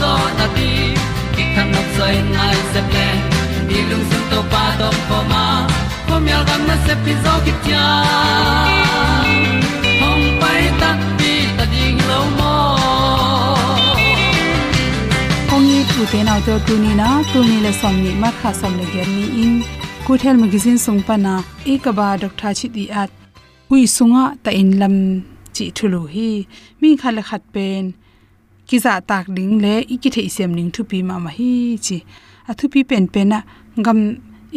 zo na ti ki kan nok sai nai se ple ni lung sun to pa to pa ma. Ko mi al gam na se pi zo ki tia hong pai ta ti ta ding lo mo ong ni tu te nau to tu ni na tu ni le som ni ma kha som le ger ni in. Good health magazine sung pa na e ka ba doctor chi di at hui sunga ta in lam chi thulu hi. Mi khale khat pen ki za tak ding le i ki thei sem ning thu pi ma ma hi chi. A thu pi pen pen na gam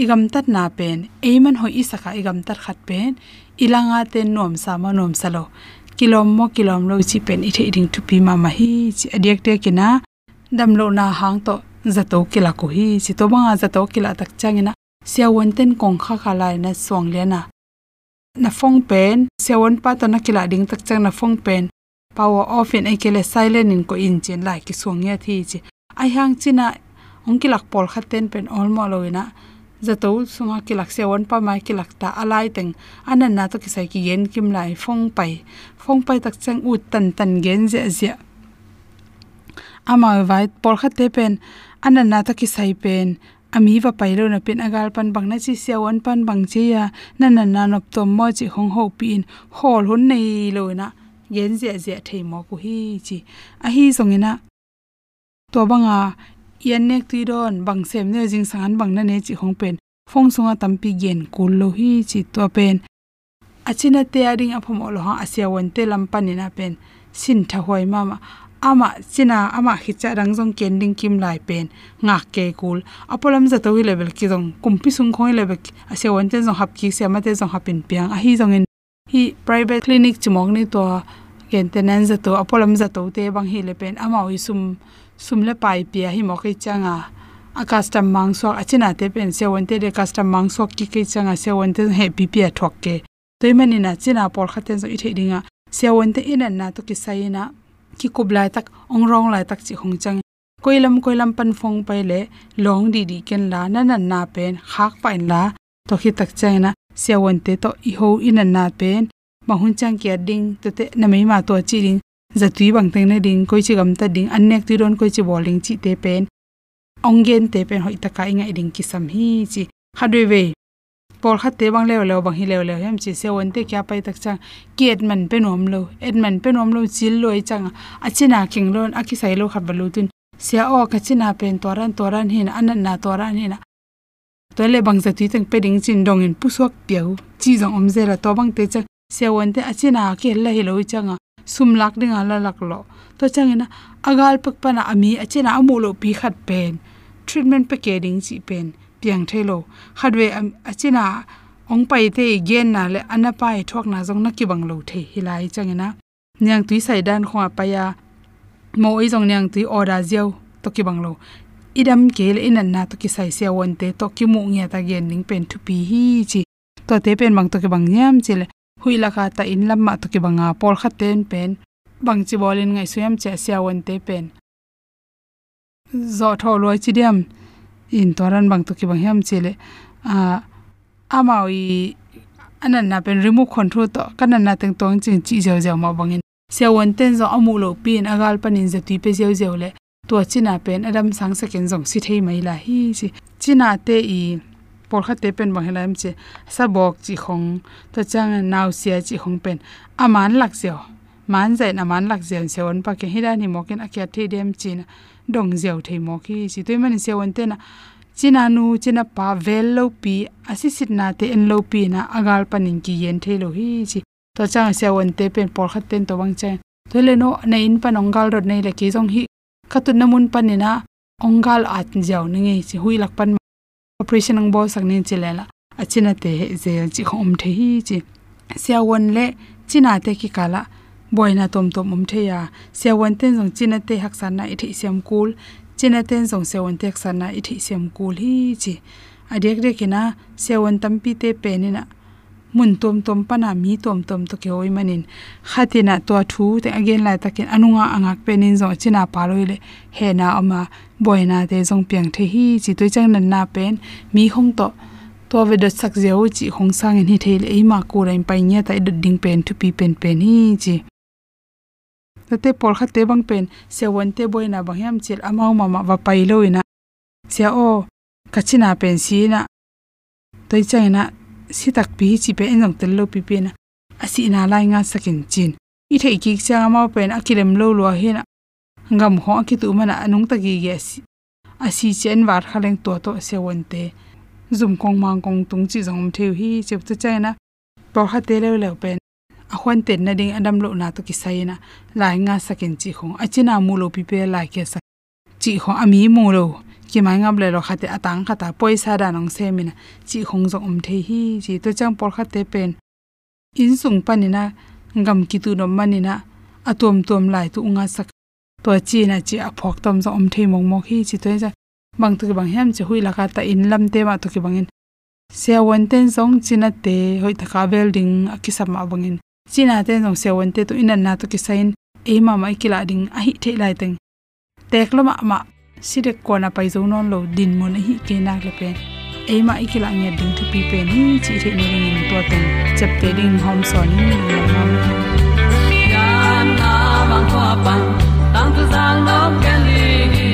igam tat na pen. E man hoi isaka igam tat khat pen. Ilanga te nom sa ma nom salo kilom mo kilom lo chi pen i thei ding thu pi ma ma hi chi. Adiak te kina dam lo na hang to zato kila ko hi chi. To banga zato kila tak changina sia wonten kong kha kha lai na song le na. Na phong pen sia won pa to na kila ding tak chang na phong pen power off in ekele silent in ko in chen lai ki suang ya thi chi. Ai hang china ong kilak pol khaten pen all mo loina zato sunga kilak se won pa mai kilak ta alai teng. Anan na to ki sai ki gen kim lai phong pai. Phong pai tak chang u tan tan gen je je ama vai pol kha te pen. Anan na ta ki sai pen. Ami wa pailo na pin agal pan bang na chi se won pan bang chi ya. Na na na nop tom mo chi hong ho pin. Hol hun nei loina yen zia zia thei mo ku hi chi. A hi zongina to banga yan nek ti don, bang sem ne jing san bang na ne chi hong pen. Phong sunga tampi gen kul lo hi chi to pen. Achina te ading aphom olo ha asia won te lampani na pen. Sin tha hoi mama ama china ama hicha rangjong kending kim lai pen. Nga ke kul. Apolam za to level ki jong kumpi sung khoi level asia won te jong hap ki se ma te jong hapin piang. A hi jong in hi private clinic chmong ni to maintenance to apolam za to te bang hi le pen ama wi sum sum le pai pia hi mo kai changa a custom mang so achina te pen se won te de custom mang so ki kai changa se won te he pi pia thok ke toimani na china por khaten zo i thedinga se won te in na to ki sai na ki kublai tak ong rong lai tak chi hong chang koilam koilam pan phong pai le long di di ken la na na na pen khak pain la to khi tak chai na sia won te to i ho in an na pen ma hun chang kia ding to te na mai ma to chi ding za tui bang teng na ding koi chi gam ta ding an nek ti ron koi chi bowling chi te pen ong gen te pen hoi ta kai nga ding ki sam hi chi khadwe ve pol khat te bang lew lew bang hi lew lew hem chi se won te kya pai tak cha kiet man pen om lo ed man pe nom lo chil loi chang, achina king lon aki sai lo khat balu tin sia o ka china pen toran toran hin anan na toran hin to le bang za ti tang pe ding chin dong in pusok piau. Chi jong om zera to bang te chang se won te achina ke la hi lo changa. Sum lak ding ala lak lo. To changena agal pak pana ami achina amu lo pi khat pen. Treatment packaging chi pen. Piang thelo khatwe achina ong pai te gen na le anapai e thok na jong na ki bang lo the. Hilai changena nyang tui sai dan khwa pa ya. Mo i jong nyang tui order jiao to ki bang lo idam kel le inan na to ki sai se won te to ki mu nge ta gen ning pen thu pi hi chi. To te pen bang to ki bang nyam chile hui la kha ta in lam ma to ki banga por kha ten pen. Bang chi bolin ngai suyam che sia won te pen. Zo tho loi chi diam. In toran bang to ki bang hiam chile a amawi anan na pen remove control to. Kanan na teng tong chin chi jaw jaw ma bangin sia won ten zo amu lo pin agal panin za tu pe jaw jaw le to china pen, adam sang second jong si thei mai la hi chi. China te i por kha te pen bang helam che, sa bok chi khong, to chang naw sia chi khong pen. Aman lak zeo, man zai na man lak zeu se on pa ke hira ni mokin akya the dem chin dong zeu the mo ki si toy man se on te na, china nu, china pa vel lo pi asi sit na te en lo pi na agal panin ki yen the lo hi chi. To chang se on te pen por khat ten to bang chen to le no na in pan ongal rod nei le ki jong hi khatun namun panina, ongal at jaw ningi chi hui lak pan operation ang bo sakni chilela. Achina te je chi khom the hi chi. Siawon le china te ki kala. Boina tom tom um the ya. Siawon ten jong china te hak san na ithi sem kul. China ten jong se won tek san na ithi sem kul hi chi. Adek de kina se tampi te penina mun tom tom pana mi tom tom to ke oi manin. Khatina to thu te again la takin anunga angak penin zo china paloile he na ama boina te jong piang the hi, chi toi chang nan na pen. Mi hong to to ve de sak zeu chi hong sang in hi theile ei ma ko rain pai nya tai ding pen, thu pi pen pen hi chi. Tate por kha te bang pen se won te boina bang yam chil amau mama wa pai lo sia o kachina pen si na. Toi na si tak pi chi pe enang tel lo pi pe na. Asi na lai nga sakin chin. I thei ki cha ma pen akilem lo lo he na. Ngam ho ki tu mana anung ta gi ge si. Asi chen war khaleng to to se won te. Zum kong mang kong tung chi zong theu hi, chep cha na. Por ha te le le pen a khwan ten na ding adam lo na to ki sai na. Lai nga sakin chi khong. Achina mu lo pi pe lai ke sa. Chi kho ami mu lo ki mai ngam le lo khate atang khata poisa da nong se mina chi khong zo um the hi, chi to chang por khate pen. In sung panina, ngam ki tu no manina, atom tom lai tu nga sak. To chi na chi a phok tom zo um the mong mok hi, chi to ja bang tu bang hem che hui la ka ta in lam te ma to ki bangin se wan ten song china te hoi ta ka building akisam ma bangin china te nong se won te to in na to ki sain e ma mai kila ding a hi the lai teng. Tek lo ma ma sire kona pai zo non lo din mon hi ke na le pen e ma ikila nya ding thu pi pen hi chi the ne ring to ten chap te ding hom son ni na ya na mang ko pan tang tu sang no ke li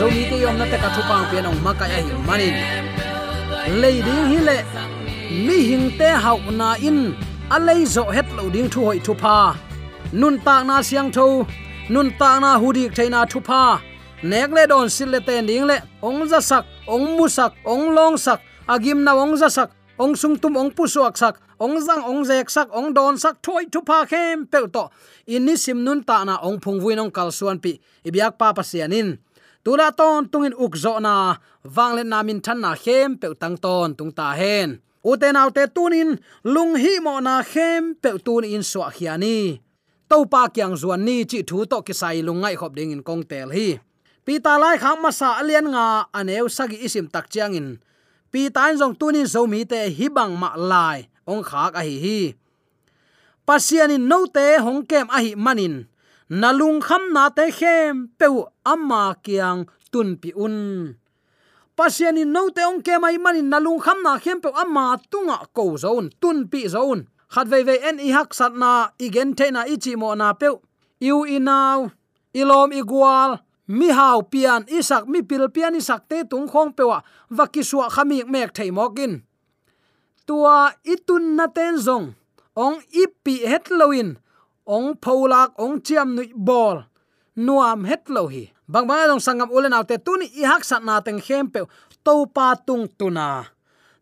to mi te yom na te ka thupang pe nong ma ka ya hi manin le ding hi le mi hing te hau na in a lei zo het lo ding thu hoi thu pa nun ta na siang tho nun ta na hudik thaina thu pa nek le don sil le te ding le ong za sak ong mu sak ong long sak agim na ong za sak ong sung tum ong pu suak sak ong zang ong zek sak ong don sak thoi thu pa khem pe to in ni sim nun ta na ong phung vui nong kal suan pi ibyak pa pa sianin tula ton tungin ukzo na wanglen namin than na khem pe tang ton tung ta hen uten autte tunin lung hi mo na khem pe tun in so khiani to pa kyang zuan ni chi thu to ki sai lungai khop ding in kong tel hi. Pi ta lai kham ma sa alian nga aneu à sagi isim tak chiang in. Pi tan jong tunin zo mi te hi bang ma lai ong khak a hi hi. Pasian in no te hong kem a hi manin nalung kham na te khem pe amma kyang tun pi un. Pasian in no te ong ke mai mani nalung kham na khem pe amma tunga ko zone tun pi zone khat ve ve en i hak sat na igen te na ichi mo na pe yu inaw ilom igual mi hau pian isak mi pil pian isak te tung khong pewa vakiswa khami mek thei mokin tua itun na ten zong, ong ipi het loin ong pholak ong chiam nui bol, nuam het lo hi. Bang bang dong sangam ulen autte tuni i hak sat na teng khem pe to pa tung tuna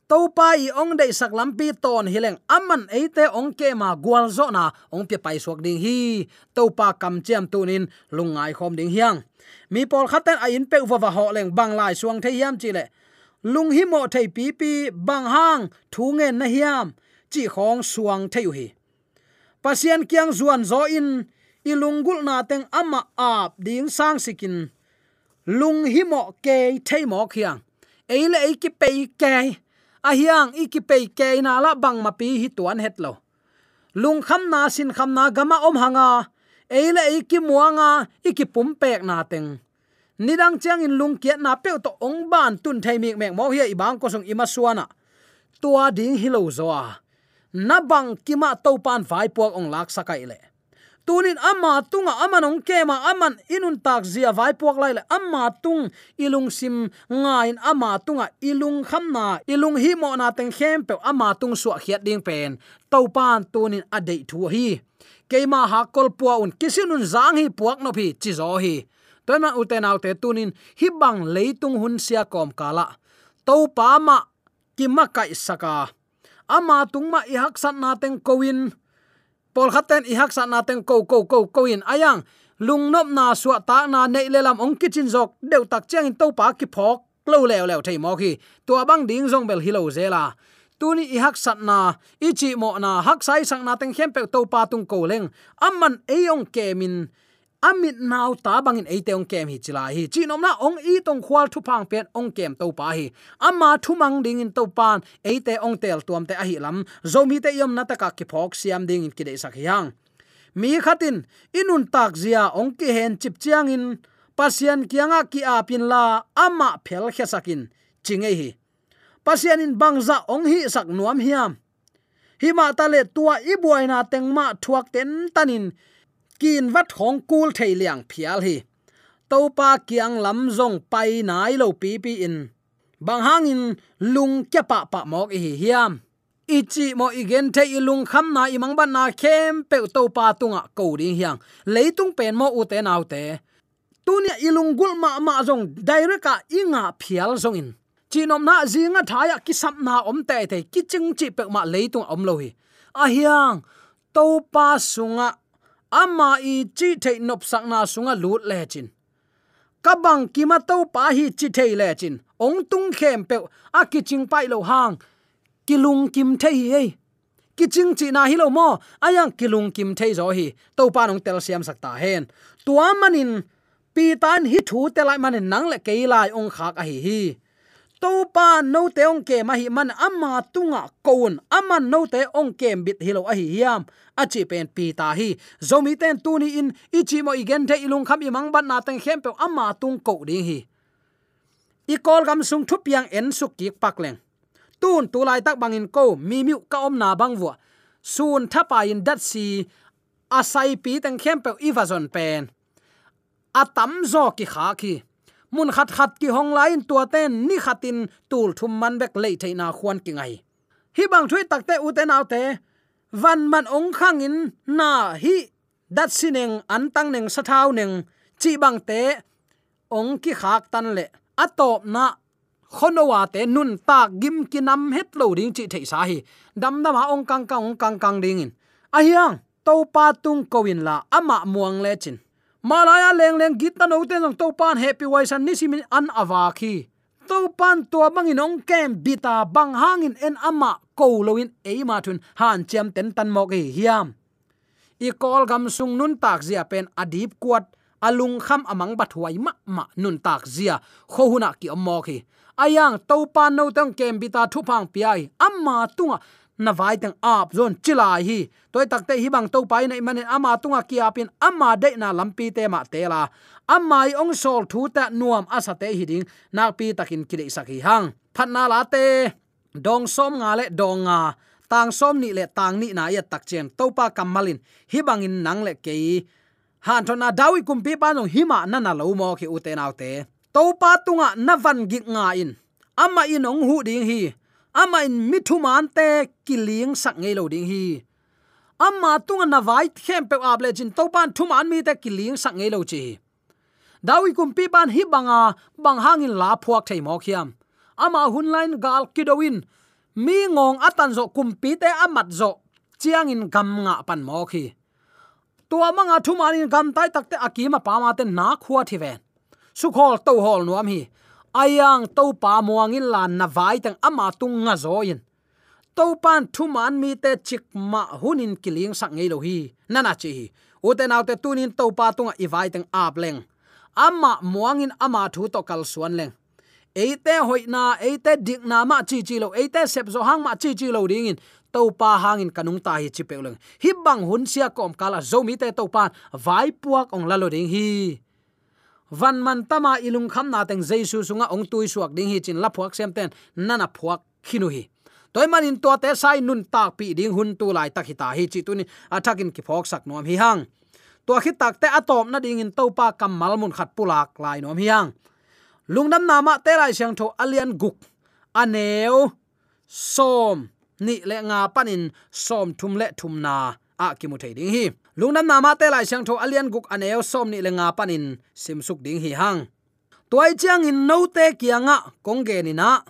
to pa i ong dei sak lampi ton hileng aman eite ong ke ma gwal zo na. Ong pe pai suak ding hi. To pa kam chiam tunin lungai khom ding hiang. Mi pol khaten a in pe wa wa ho leng bang lai suang the hiam chi le. Lung hi mo thei pi pi bang hang thu nge na hiam. Chi khong suang thei hi pasian kyang zuan zo in ilungul na teng ama ap ding sang sikin. Lung hi mo ke, thei mo khiang. Eile ei ki pei ke, a hiang i ki pei ke na la bang ma pi hi tuan het lo. Lung kham na sin kham na gama om hanga eile ei ki muanga i ki pum pek na teng. Nidang chang in lung kiat na pe to ong ban tun thei mi mek mo hi i bang ko song ima suana. Tua ding hilo zoa na bang kima to pan vai puak ong lak sakai le tunin ama tunga amanong kema aman inun tak zia vai puak lai le ama tung ilung sim ngain ama tunga ilung khamna ilung hi mo na teng khem pe ama tung su khiat ding pen. To pan tunin adei thu hi. Keima ha kol puwa un kisinun zang hi puak no phi chi zo hi. Toima uten autte tunin hi bang leitung hun sia kom kala. To pa ma ki ma kai saka ama tungma i hak san na teng kowin. Pol khaten i hak san na teng ko ko ko ko in ayang lungnop na suwa ta na nei le lam ong kitchen jok. Deu tak chang in to pa ki phok. Lo leo leo thei mo khi. Tua bang ding jong bel hilo zela tuni i hak sat na ichi mo na. Hak sai sang na teng khem pe to pa tung ko leng. Amman eyong kemin amit nau ta bangin eite ong kem hi chila hi. Chinom na ong i tong khwal thu pang pen ong kem to pa hi. Ama thu mang ding in to pan eite ong tel tuam te a hi lam. Zomi te yom na ta ka ki phok siam ding in kide sak yang. Mi khatin inun tak zia ong ki hen chip chiang in. Pasian kianga ki a pin la ama phel khe sakin chingei hi. Pasian in bangza ong hi sak nuam hiam. Hima ta le tua ibuaina tengma thuak ten tanin kin wat hong kul thei liang phial hi. To pa kiang lam zong pai nai lo pi pi in. Bang hang in lung kya pa pa mok hi hiam. Ichi mo igen the ilung kham na imang ban na khem pe to pa tunga ko ding hiang. Leitung pen mo u te nau te. Tunia ilung gul ma ma zong direct ka inga phial zong in. Chinom na zinga thaya ki sap na om te te. Ki ching chi pe ma leitung om lo hi. A hiang to pa sunga ama i chi the nop sak na sunga lut le chin. Kabang kima to pa hi chi the le chin. Ong tung khem pe a ki ching pai lo hang. Kilung kim thei ei. Ki ching chi na hi lo mo. Ayang kilung kim the zo hi. To pa nong tel siam sak ta hen. Tua manin pi tan hi thu te lai manin nang le ke lai ong khak a hi hi to pa no te ong ke ma hi man ama tunga koun, ama no te ong kem bit hilo a hi hiam. A chi pen pi ta hi. Zomi ten tu ni in, ichi mo igen te ilung kham i mang ban na teng khem pe ama tung ko ding hi. I kol gam sung thup yang en suk ki pak leng. Tun tu lai tak bangin ko mi mi ka om na bang vu sun thapa in dat si, asai pi teng khem pe i va zon pen. Atam zo ki kha ki mun khat khat ki hong lain tua ten, ni khatin tul thum man bek lei theina khuan ki ngai. Hi bang thui takte u te nau te, van man ong khang in na hi dat sineng an tang neng, sa thau neng, chi bang te, ong ki khak tan le. Atop na khonowa te, nun ta gim ki nam het lo ding chi thei sa hi. Dam dam ha ong kang kang, ong kang kang ding in. A hiang, to pa tung kowin la ama muang le chin malaya leng leng git na no ten nong to pan happy wai san ni simin an awa khi to pan to bang in ong kem bita bang hangin en ama ko loin e ma thun han chem ten tan mok hi hiam. I kol gam sung nun tak zia pen adip kuat, alung kham amang bathuai ma ma nun tak zia. Kho huna ki ammo hi e. ayang to pan no tang kem bita thu phang piai, amma tunga na vai tang ap zon chilai hi. Toy takte hi bang to pai nei manin ama tunga kia pin ama de na lampi te ma te la. Amma ong sol thu ta nuam asa te hi ding. Nak pi takin kile saki hang. Phat na la te. Dong som nga le dong nga. Tang som ni le tang ni na ya tak chen to pa kamalin hi bangin nang le ke han thona dawi kumpi pa no hima na na lo mo ki ute naw te. To pa tunga na van gi nga in. Ama inong hu ding hi ama in mithu man te kiling sak ngei lo ding hi. Amma tunga na vai khem pe ap le jin topan thu man mi te kiling sak ngei lo chi. Dawi kum pi ban hi banga, bang hangin la phuak thei mo khiam. Ama hun line gal kidowin, mi ngong atan zo kum pi te amat zo chiang in gam nga pan mo khi. Tua manga thu man in gam tai takte akima pa ma te na khuwa thi ven. Su khol to hol nuam hi ayang to pa muangin lan na vai tang ama tung nga zo in to pan thu man mi te chik ma hunin kiling sak ngei lo hi nana chi hi. U te te tunin to pa tunga i vai tang ap leng. Ama muangin ama thu to kal suan leng. Eite hoina eite dik na ma chi chi lo eite sep zo hang ma chi chi lo dingin to pa hangin kanung ta hi chi pe leng. Hi bang hun sia kom kala zo mi te to pan vai puak ong lalo ding hi van man tama ilung kham na teng jaisu sunga ong tui suak ding hi chin la phuak sem ten nana phuak khinu hi. Toy manin to te sai nun tak pi ding hun tu lai tak hita hi chi tuni athakin ki phok sak nom hi hang. To khi tak te atom na ding in to pa kamal mun khat pulak lai nom hi hang. Lungnam nama te lai siang tho alian guk. Aneu som ni le nga panin som thum le thum na a ki mu thei ding hi lungna nama te lai siang tho alian guk aneo som ni lenga panin simsuk ding hi hang. Toy chiang in no te kianga kongge ni na.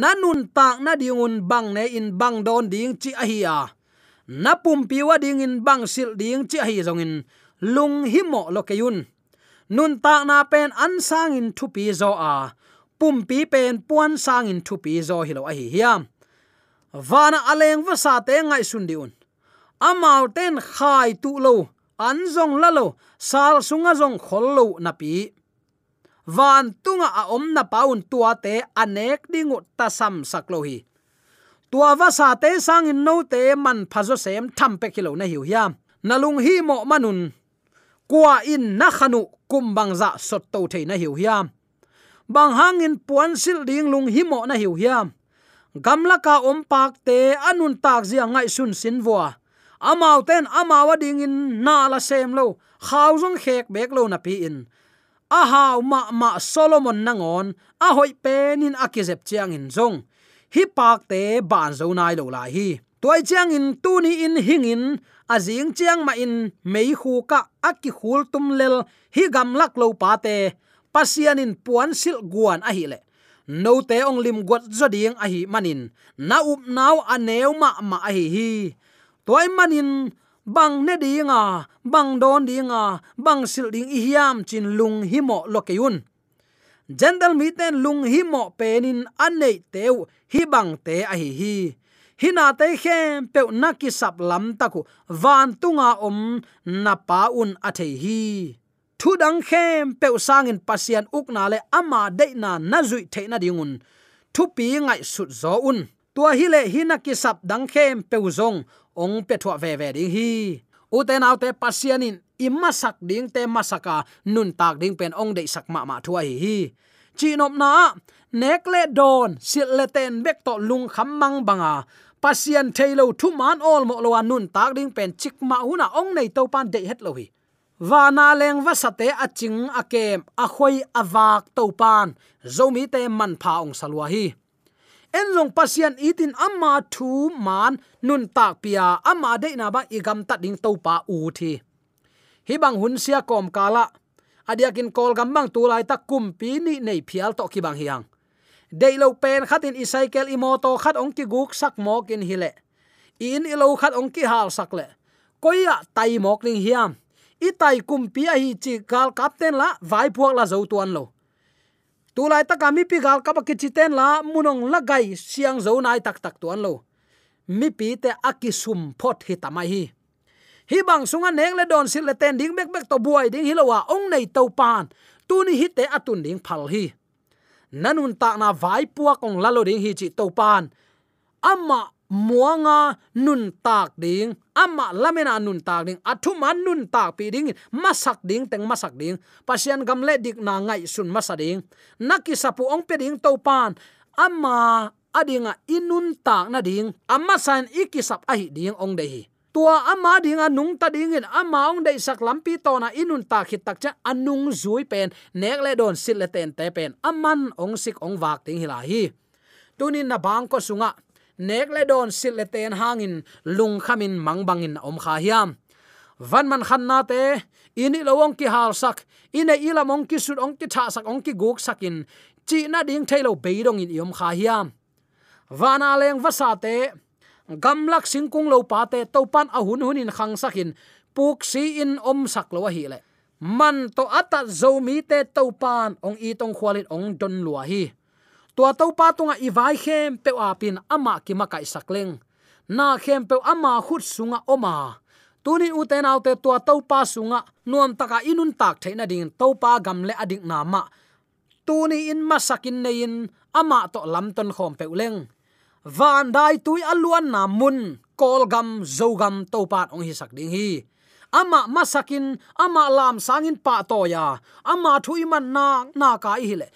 Nanun tak na dingun bang ne in bang don ding chi a hi a. Na pum piwa ding in bang sil ding chi a hi zong in. Lung hi mo lo ke yun. Nun tak na pen an sang in thu pi zo a. Pum pi pen puan sang in thu pi zo hi lo a hi hiam vana aleng va sa te ngai sun diun amau ten khai tu lo, an zong la lo, sal sunga zong khol lo na pi. Van tunga a om na paun tua te anek dingu ta sam sak lo hi. Tua va sa te sang in no te man phazo sem tham pe kilo na hiu hiam. Nalung hi mo manun. Kwa in na khanu kumbang za sot to the na hiu hiam. Bang hang in puan sil ding lung hi mo na hiu hiam. Gamla ka om pak te anun tak zia ngai sun sin vua amau ten amawa ding in na la sem lo. Khaw jong khek bek lo na pi in. A haw ma ma solomon nangon a hoi penin akizep chiang in zong. Hi pak te ban zo nai lo lai hi. Toy chiang in tu ni in hing in azing chiang ma in mei khu ka akki khul tum lel, hi gam lak lo pa te. Pasian in puan sil guan a hi le. No te ong lim got zoding a hi manin. Na up naw aneu ma ma a hi hi toy manin bang ne dinga bang don dinga bang sil ding hiam chin lung himo lokeyun jendal mi ten lung himo penin anei teu, hi bang te a hi hi. Hina te khem pe na ki sap lam taku van tunga om na pa un a thei hi. Thu dang khem pe sang in pasian uk na le ama de na na zui the na dingun thu pi ngai sut zo un. Tua hi le hina ki sap dang khem pe zong ong pe thwa ve ve ding hi. U te nau te pasianin imma sak ding te masaka, nun tak ding pen ong de sak ma ma thua hi hi. Chinop na nekle don sil le ten bek to lung kham mang banga. Pasian thailo thu man ol mo lo nun tak ding pen chik ma huna ong nei to pan de het lo hi. Và na leng va sate aching akem a khoi awak to pan. Zomi te man pha ong salwa hi enlong pasian itin amma thu man nun tak pia, amma de na ba igam ta ding to pa u thi. Hi bang hun sia kom kala, adiakin kol gam bang tu lai ta kum pi ni nei phial to ki bang hiang. Dei lo pen khatin i cycle i moto khat ong ki guk sak mok in hile in i lo khat ong ki hal sak le. Koya tai mok ling hiam. I tai kum pi a hi chi kal kapten la vai puak la zo tuan lo tulai ta kami pi gal ka kichiten la munong lagai siang zo nai tak tak tuan lo. Mi pi te akisum phot hi tamai hi. Hi bang sunga neng le don sil le ten ding bek bek to buai ding hilowa ong nei to pan. Tu ni hi te atun ding phal hi. Nanun ta na vai puak kong lalo ding hi chi to pan. Amma muanga nun tak ding amma lamena nun tak ding athu man nun tak pi ding masak ding teng masak ding pasian gamle dik na ngai sun masading naki sapu ong pe ding to pan amma adinga inun tak na ding amma san ikisap ahi ding ong dei tua ama dinga nung ta dingin ama ong dei sak lampi to na inun ta khit tak cha anung zui pen nek le don sil le ten te pen aman ong sik ong wak ting hilahi tunin na bang ko sunga nek le don sil le ten hangin lung khamin mangbangin om kha hiam. Van man khan na te ini lowong ki hal sak ine ila mong ki sut ong ki tha sak, ong ki guk sakin chi na ding thailo beidong in yom kha hiam. Wana leng vasa te gamlak singkung lo pa te, topan pan hunin khang sakin puk si in om sak lo hi le. Man to ata zo mi te topan ong i tong khwalit ong don lua hi tua to pa tunga i vai khem pe apin ama ki makai sakleng. Na khem pe ama khut sunga oma. Tunin uten autte tua to pa sunga, nuam taka inun tak theina ding to pa gam le adik na ma. Tuni in masakin nein ama to lam ton khom pe uleng. Van dai tui aluan na mun, kol gam zo gam to pat ong hi sak ding hi ama masakin, ama lam sangin pa to ya ama thui na na ka hi le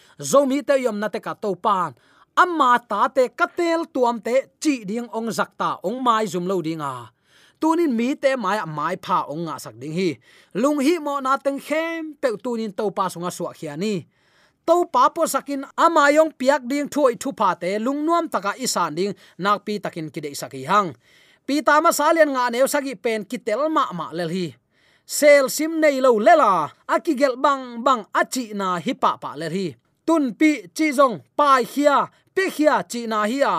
te yom na te ka to pan ama ta te katel tuam te chi ding ong zakta ong mai zum lo dinga. Tunin mi te mai mai pha ong nga sak ding hi. Lung hi mo na teng khem pe tunin to pa sunga suwa khiani to pa po sakin, ama yong piak ding thoi thu pa te lungnuam taka isan ding nak pi takin kide saki hang pi ta ma salian nga neu sagi pen kitel ma ma lel hi. Sel sim nei lo lela aki gel bang bang achi na hi pa pa lel hi. Tun pi chi zong, pai khia pe khia chi na hi a.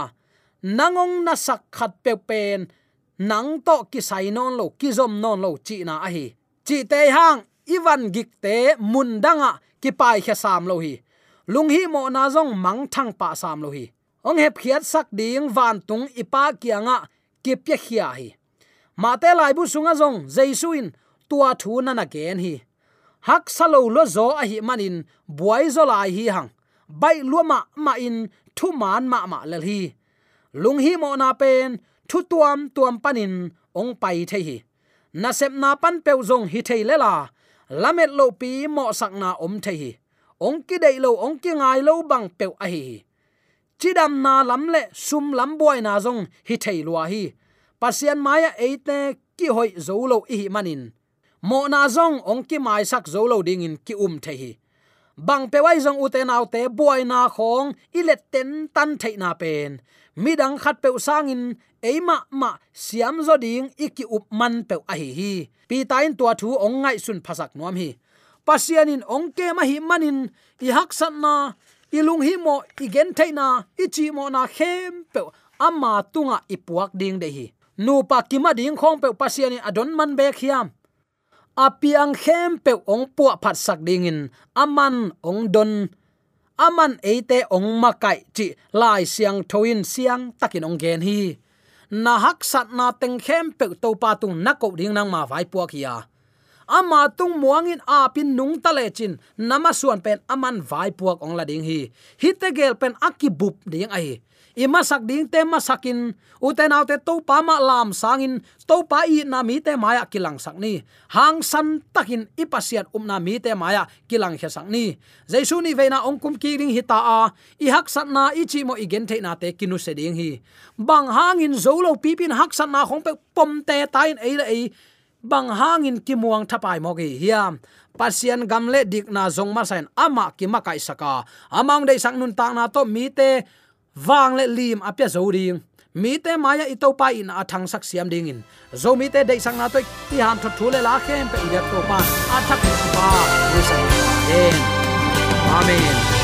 Nangong na sak khat pe pen, nang to ki sai non lo, ki zom non lo chi na a hi. Chi te hang, ivan gik te mun danga ki pai kha sam lo hi. Lung hi mo na zong mang thang pa sam lo hi. Ong hep khiat sak ding van tung ipa kianga ki pya khia hi ma te lai bu sunga zong jaisuin tua thu na na gen hi. Hak salo lo zo a hi manin, buai zo lai hi hang. Bai luama ma in, thu man ma ma lel hi. Lung hi mo na pen, thu tuam tuam panin, ong pai the hi. Na sep na pan pe zong hi thei lela, lamet lo pi mo sak na om the hi. Ong ki dei lo, ong ki ngai lo bang pe a hi chidam na lam le, sum lam boy na zong, hi thei lua hi. Pasian maya eite ki hoi zo lo hi manin. Mo na zong, ong ki mai sak zo lo ding in ki um thei hi. Bang pe wai zong uten au te boy na khong ilet ten tan thei na pen. Midang khat pe sangin eima ma siam zo ding iki up man pe a hi hi. Pi tain tua thu ong ngai sun phasak nuam hi. Pasianin ong ke ma hi manin, i hak san na ilung hi mo igen theina ichi mo na khem pe ama tunga ipuak ding de hi. Nu pa kima ding khong pe pasiani adon man be khiam apiang khem pe ong pu phat sak ding in. Aman ong don. Aman eite ong makai chi lai siang thoin siang takin ong gen hi. Na hak sat na teng khem pe to pa tung na ko ding nang ma vai puak hiya ama tung muangin a pin nung ta le chin. Nama suan pen aman vai puak ong la ding hi. Hitegel pen akibup ding ai ima sak ding te ma sakin uten autte to pa ma lam sangin to pa i na mi te maya kilang sak ni. Hang san takin ipasiat um na mi te maya kilang he sak ni. Jaisu ni veina ong kum ki ring hita a. I hak sat na i chi mo igen the na te kinu se ding hi. Bang hangin zolo pipin hak sat na khong pe pom te tain ei la ei bang hangin ki muang thapai mo gi hiam pasian gamle dikna zong ma sain ama ki makai saka. Amang dei sang nun tang na to mi te wang le lim apya zo ding mi te maya ito pa in athang sak siam ding in. Zo mi te dei sang na to ti han tho thule la khem pe ida to pa. Athak pa. Ni sang amen.